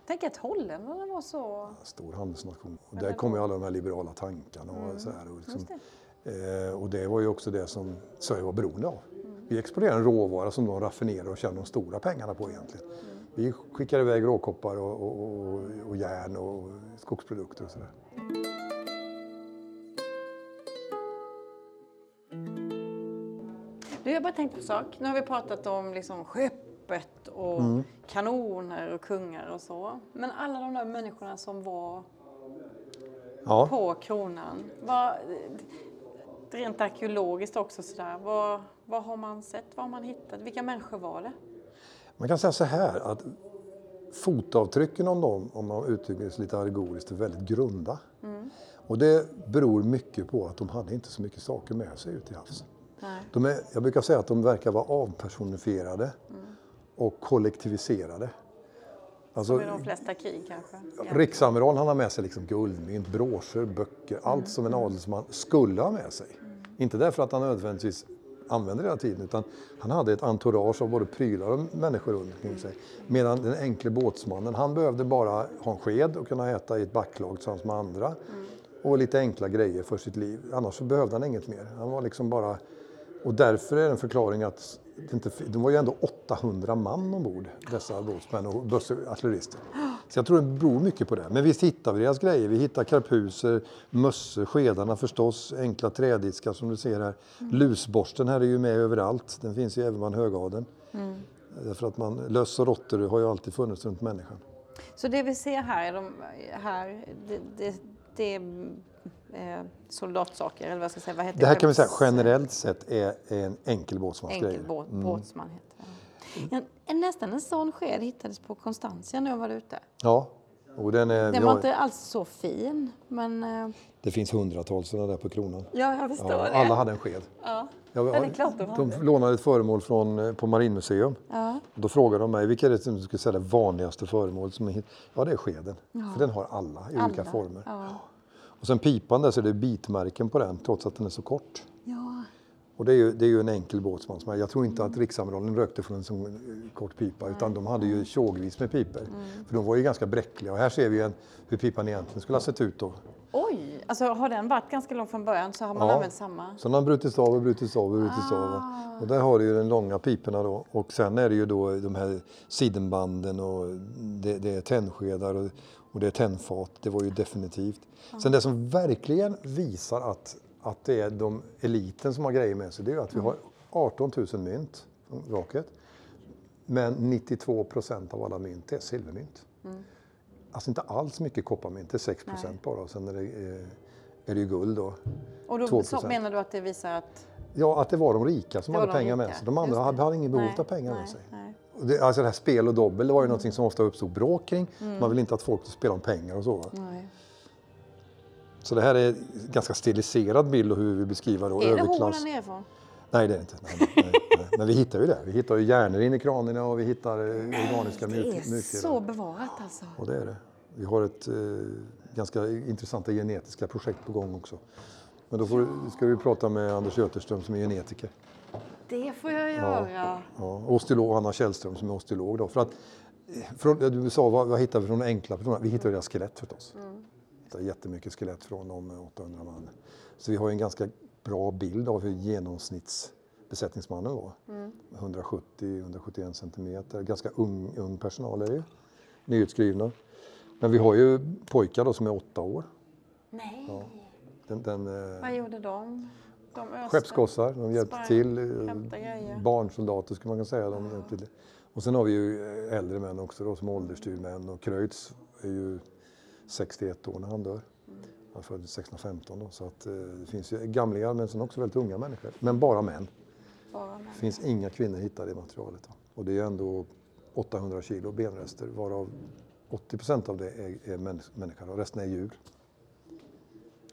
Tänk att holländarna var så... Stor handelsnation. Och där kommer ju alla de här liberala tankarna och så här. Och, liksom, eh, och det var ju också det som Sverige var beroende av. Vi exporterar en råvara som de raffinerar och tjänar de stora pengarna på egentligen. Vi skickar iväg råkoppar och, och, och, järn och skogsprodukter och sådär. Du, jag bara tänkte på en sak. Nu har vi pratat om liksom skeppet och kanoner och kungar och så. Men alla de där människorna som var Ja. på kronan. Vad, rent arkeologiskt också sådär. Vad, vad har man sett? Vad har man hittat? Vilka människor var det? Man kan säga så här att fotavtrycken om dem, om man uttrycker sig lite allegoriskt, är väldigt grunda. Och det beror mycket på att de hade inte så mycket saker med sig ut i havs. De är, jag brukar säga att de verkar vara avpersonifierade och kollektiviserade. Alltså, Som i de flesta krig kanske. Ja. Riksamiral han har med sig liksom guldmynt, broscher, böcker, allt som en adelsman skulle ha med sig. Inte därför att han nödvändigtvis använde hela tiden utan han hade ett entourage av både prylar och människor runt omkring sig. Medan den enkle båtsmannen, han behövde bara ha en sked och kunna äta i ett backlag tillsammans med andra. Och lite enkla grejer för sitt liv. Annars så behövde han inget mer. Han var liksom bara... Och därför är det en förklaring att inte, de var ju ändå 800 man ombord, dessa båtsmän och artillerister. Så jag tror det beror mycket på det. Men visst hittar vi deras grejer. Vi hittar karpuser, mössor, skedarna förstås, enkla trädiskar som du ser här. Lusborsten här är ju med överallt. Den finns ju även bland högadeln. Därför att man, löss och råttor har ju alltid funnits runt människan. Så det vi ser här, är de, här det, det, det är eh, soldatsaker, eller vad ska säga, vad heter Det här kan vi säga generellt sett är en enkel båtsmans Enkel grejer. båt, båtsman heter det. Ja, en- nästan en sån sked hittades på Constantia när jag var ute. Ja, och den är, Den var har, inte alls så fin, men eh, det finns hundratals sådana där på kronan. ja, jag förstår Ja, alla hade en sked. Ja. Jag, det är klart de de lånade ett föremål från, eh, på Marinmuseum. Ja. Då frågade de mig, vilka är det som skulle säga det vanligaste föremålet som är? Ja, det är skeden. För den har alla i olika Alla, former. ja. Och sen pipan där så är det bitmärken på den trots att den är så kort. Ja. Och det är ju, det är ju en enkel båtsman. Jag tror inte att Riksamiralen rökte från en eh, kort pipa utan de hade ju tjogvis med pipor. För de var ju ganska bräckliga. Och här ser vi en, hur pipan egentligen skulle ha sett ut då. Oj, alltså har den varit ganska lång från början så har man Ja. använt samma? Så den har brutits av och brutits av och brutits av. Ah. Och där har du ju de långa piporna då. Och sen är det ju då de här sidenbanden och det, det är tändskedar och, och det är tändfat. Det var ju definitivt. Sen det som verkligen visar att, att det är de eliten som har grejer med sig, det är ju att vi har 18 000 mynt från vraket. Men 92 procent av alla mynt är silvermynt. Alltså inte alls mycket kopparmynt, det är 6 procent bara. Och sen är det eh, är det ju guld då. Och då 2%. så menar du att det visar att Ja, att det var de rika som hade pengar med sig. De andra hade, hade ingen behov av pengar med sig. nej. Det, alltså det här spel och dobbel, det var ju någonting som ofta uppstod bråk kring. Mm. Man vill inte att folk ska spela om pengar och så. Nej. Så det här är en ganska stiliserad bild av hur vi beskriver då Är det hålen överklass. nerifrån? Nej, det är det inte. Nej, nej, nej. Men vi hittar ju det. Vi hittar ju hjärnor in i kranerna och vi hittar eh, organiska Det mjuk- är mjukdelar. så bevarat alltså. Och det är det. Vi har ett eh, ganska intressanta genetiska projekt på gång också. Men då får, ska vi prata med Anders Göterström som är genetiker. Det får jag göra. Ja, osteolog, och Anna Källström som är osteolog. Då. För att, eh, från, du sa vad, vad hittar vi från de enkla personerna? Vi hittar deras skelett förstås. Mm. Hittar jättemycket skelett från de 800 man. Så vi har en ganska bra bild av hur genomsnittsbesättningsmannen var. Mm. 170-171 centimeter. Ganska ung, ung personal är det ju. Nyutskrivna. Men vi har ju pojkar då som är åtta år. Nej. Den, den, eh, Vad gjorde de? De öste. Skeppsgossar, de hjälpte Sprang, till. eh. Barnsoldater skulle man kunna säga. De till. Och sen har vi ju eh, äldre män också då, som åldersstyrmän. Och Kreutz är ju 61 år när han dör. Han föddes 1615 då. Så att, eh, det finns ju gamlingar men sen också väldigt unga människor. Men bara män. Bara med. Det finns inga kvinnor hittade i materialet. Då. Och det är ändå 800 kilo benrester varav 80 procent av det är, är människ- människor och resten är djur.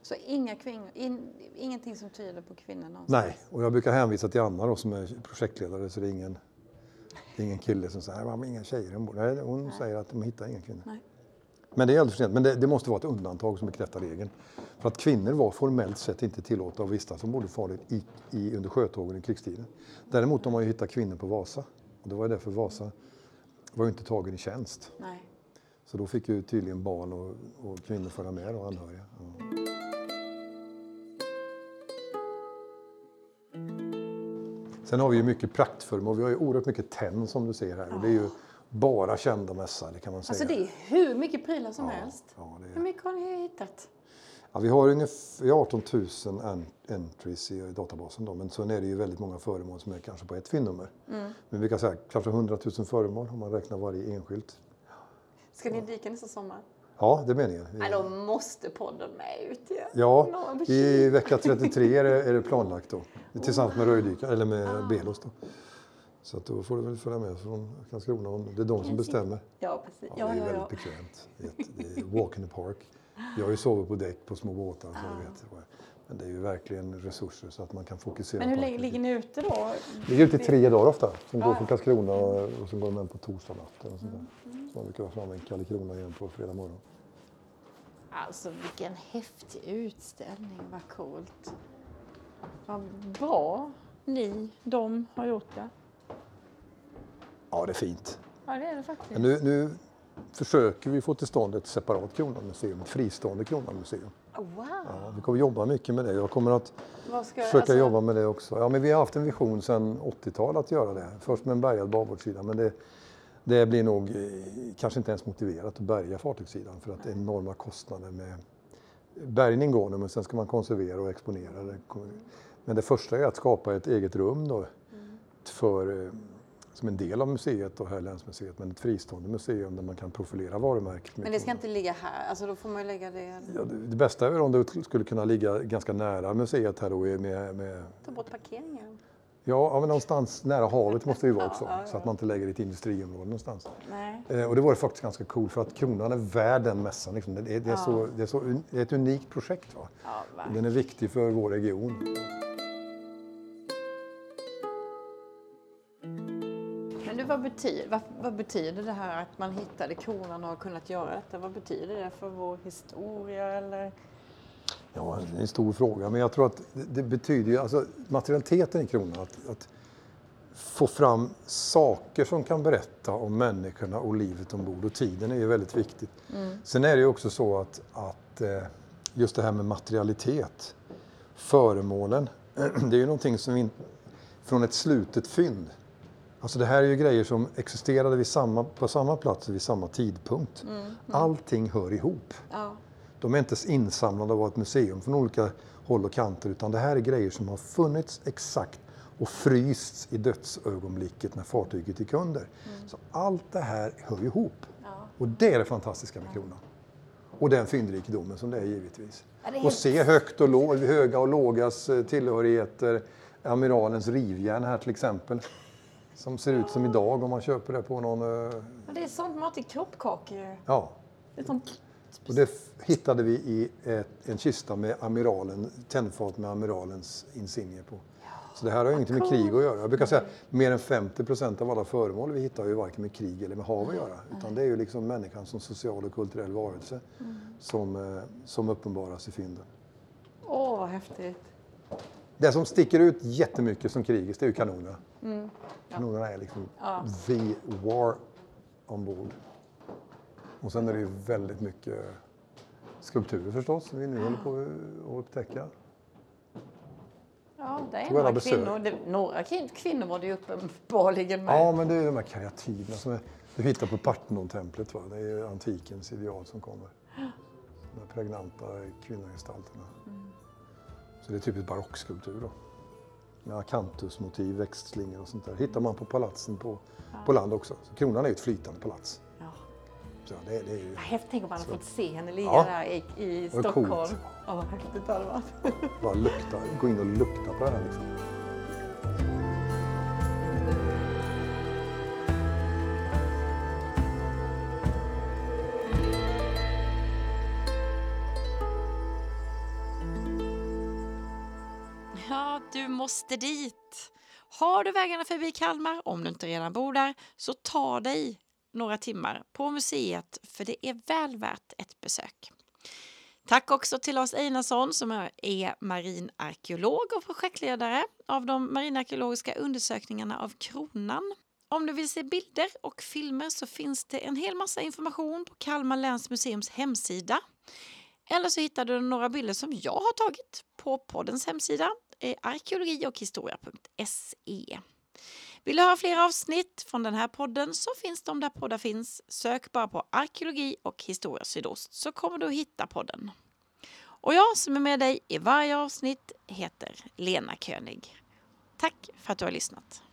Så inga kvinnor, in, ingenting som tyder på kvinnor någonstans? Nej, och jag brukar hänvisa till Anna då, som är projektledare så det är ingen, det är ingen kille som säger att inga tjejer ombord. Nej, hon säger att de hittar inga kvinnor. Nej. Men det är aldrig för sent. Men det, det måste vara ett undantag som bekräftar regeln. För att kvinnor var formellt sett inte tillåtna att vistas ombord farligt i, i, under sjötågen i krigstiden. Däremot har man ju hittat kvinnor på Vasa. Och det var ju därför Vasa var ju inte tagen i tjänst. Nej. Så då fick ju tydligen barn och, och kvinnor följa med och anhöriga. Ja. Sen har vi ju mycket praktföremål. Vi har ju oerhört mycket tenn som du ser här. Och det är ju bara kända mässare kan man säga. Alltså det är hur mycket prylar som Ja, helst. ja, det är- Hur mycket har ni hittat? Ja, vi har ungefär vi har 18 000 en- entries i databasen då, men sen är det ju väldigt många föremål som är kanske på ett fyndnummer. Mm. Men vi kan säga kanske 100 000 föremål om man räknar varje enskilt. Ska ni dyka nästa sommar? Ja, det är meningen. Vi- Nej, då måste podden med ut ju. Ja, i vecka 33 är det, är det planlagt då. Tillsammans med röjdykare, eller med Ah. Belos då. Så att då får du väl följa med från Karlskrona. och Det är de som bestämmer. Ja, precis. Ja, det är ja, väldigt ja. bekvämt. Det är, walk in the park. Jag har ju sovit på däck på små båtar. Så jag vet. Men det är ju verkligen resurser så att man kan fokusera Men hur länge ligger ni ute då? Ligger ute i tre dagar ofta. Som går Ja. från Karlskrona och, och så går hem på torsdag natt. Mm, där. Så man brukar vara framme i Karlskrona igen på fredag morgon. Alltså vilken häftig utställning, vad coolt. Vad bra ni, de har gjort det. Ja, det är fint. Ja, det är det faktiskt. Men nu, nu försöker vi få till stånd ett separat Kronan-museum, ett fristående Kronan-museum. Wow! Ja, vi kommer jobba mycket med det. Jag kommer att ska, försöka alltså, jobba med det också. Ja, men vi har haft en vision sedan 80-talet att göra det. Först med en bärgad babordssida, men det, det blir nog eh, kanske inte ens motiverat att bärga fartygssidan för att det är enorma kostnader med bärgning går nu, men sen ska man konservera och exponera det. Men det första är att skapa ett eget rum då, för, eh, som en del av museet, och här länsmuseet, men ett fristående museum där man kan profilera varumärket. Men det ska inte ligga här, alltså då får man lägga det... Ja, det, det bästa är om det skulle kunna ligga ganska nära museet här då med, med Ta bort parkeringen. Ja, ja, men någonstans nära havet måste det vara också. Ja, ja, Så att man inte lägger det i ett industriområde någonstans. Eh, och det var faktiskt ganska coolt för att Kronan är värd den mässan. Liksom. Det, är, det, är så, det, är så, un- det är ett unikt projekt. Va? Ja. Den är viktig för vår region. Men du, vad, betyder, vad, vad betyder det här att man hittade kronan och har kunnat göra detta? Vad betyder det för vår historia eller? Ja, det är en stor fråga. Men jag tror att det, betyder ju, alltså materialiteten i Kronan, att, att få fram saker som kan berätta om människorna och livet ombord och tiden är ju väldigt viktigt. Sen är det ju också så att, att eh, just det här med materialitet, föremålen, det är ju någonting som vi, från ett slutet fynd. Alltså det här är ju grejer som existerade vid samma, på samma plats vid samma tidpunkt. Allting hör ihop. Ja. De är inte insamlade av ett museum från olika håll och kanter utan det här är grejer som har funnits exakt och frysts i dödsögonblicket när fartyget gick under. Så allt det här hör ihop. Ja. Och det är det fantastiska med kronan. Och den fyndrikedomen som det är givetvis. Det är Och se högt och lå, höga och lågas eh, tillhörigheter. Amiralens rivjärn här till exempel. Som ser ut som idag om man köper det på någon... eh, Men Det är sånt mat i kroppkakor. Ja, Det är sånt... och det hittade vi i ett, en kista med amiralen, tändfat med amiralens insignier på. Så det här har ju ingenting med krig att göra. Jag brukar säga att mer än 50 procent av alla föremål vi hittar har ju varken med krig eller med hav att göra. Utan det är ju liksom människan som social och kulturell varelse som, eh, som uppenbaras i fynden. Åh, vad häftigt. Det som sticker ut jättemycket som krigiskt det är ju kanonerna. Kanonerna är liksom the war ombord. Och sen är det ju väldigt mycket skulpturer förstås som vi nu håller på att upptäcka. Ja, det är några kvinnor. Det, några kvin- kvinnor var det ju uppenbarligen med. Ja, men det är de här kreativerna som är, du hittar på Partenontemplet. Va? Det är antikens ideal som kommer. De här pregnanta kvinnogestalterna. Så det är typiskt barockskulptur då. Med akantusmotiv, växtslingor och sånt där. hittar man på palatsen på, på land också. Så kronan är ju ett flytande palats. Ja. Så det, det är ju... Vad häftigt, tänk om man hade fått se henne ligga Ja. där i, i Stockholm. coolt. Ja, vad häftigt det hade varit. Bara lukta, gå in och lukta på det här liksom. Ja, du måste dit. Har du vägarna förbi Kalmar, om du inte redan bor där, så ta dig några timmar på museet för det är väl värt ett besök. Tack också till Lars Einarsson som är- marinarkeolog och projektledare av de marinarkeologiska undersökningarna av Kronan. Om du vill se bilder och filmer så finns det en hel massa information på Kalmar läns museums hemsida. Eller så hittar du några bilder som jag har tagit på poddens hemsida, eh, arkeologi och historia.se. Vill du höra fler avsnitt från den här podden så finns de där poddar finns. Sök bara på arkeologi och historia sydost så kommer du att hitta podden. Och jag som är med dig i varje avsnitt heter Lena König. Tack för att du har lyssnat.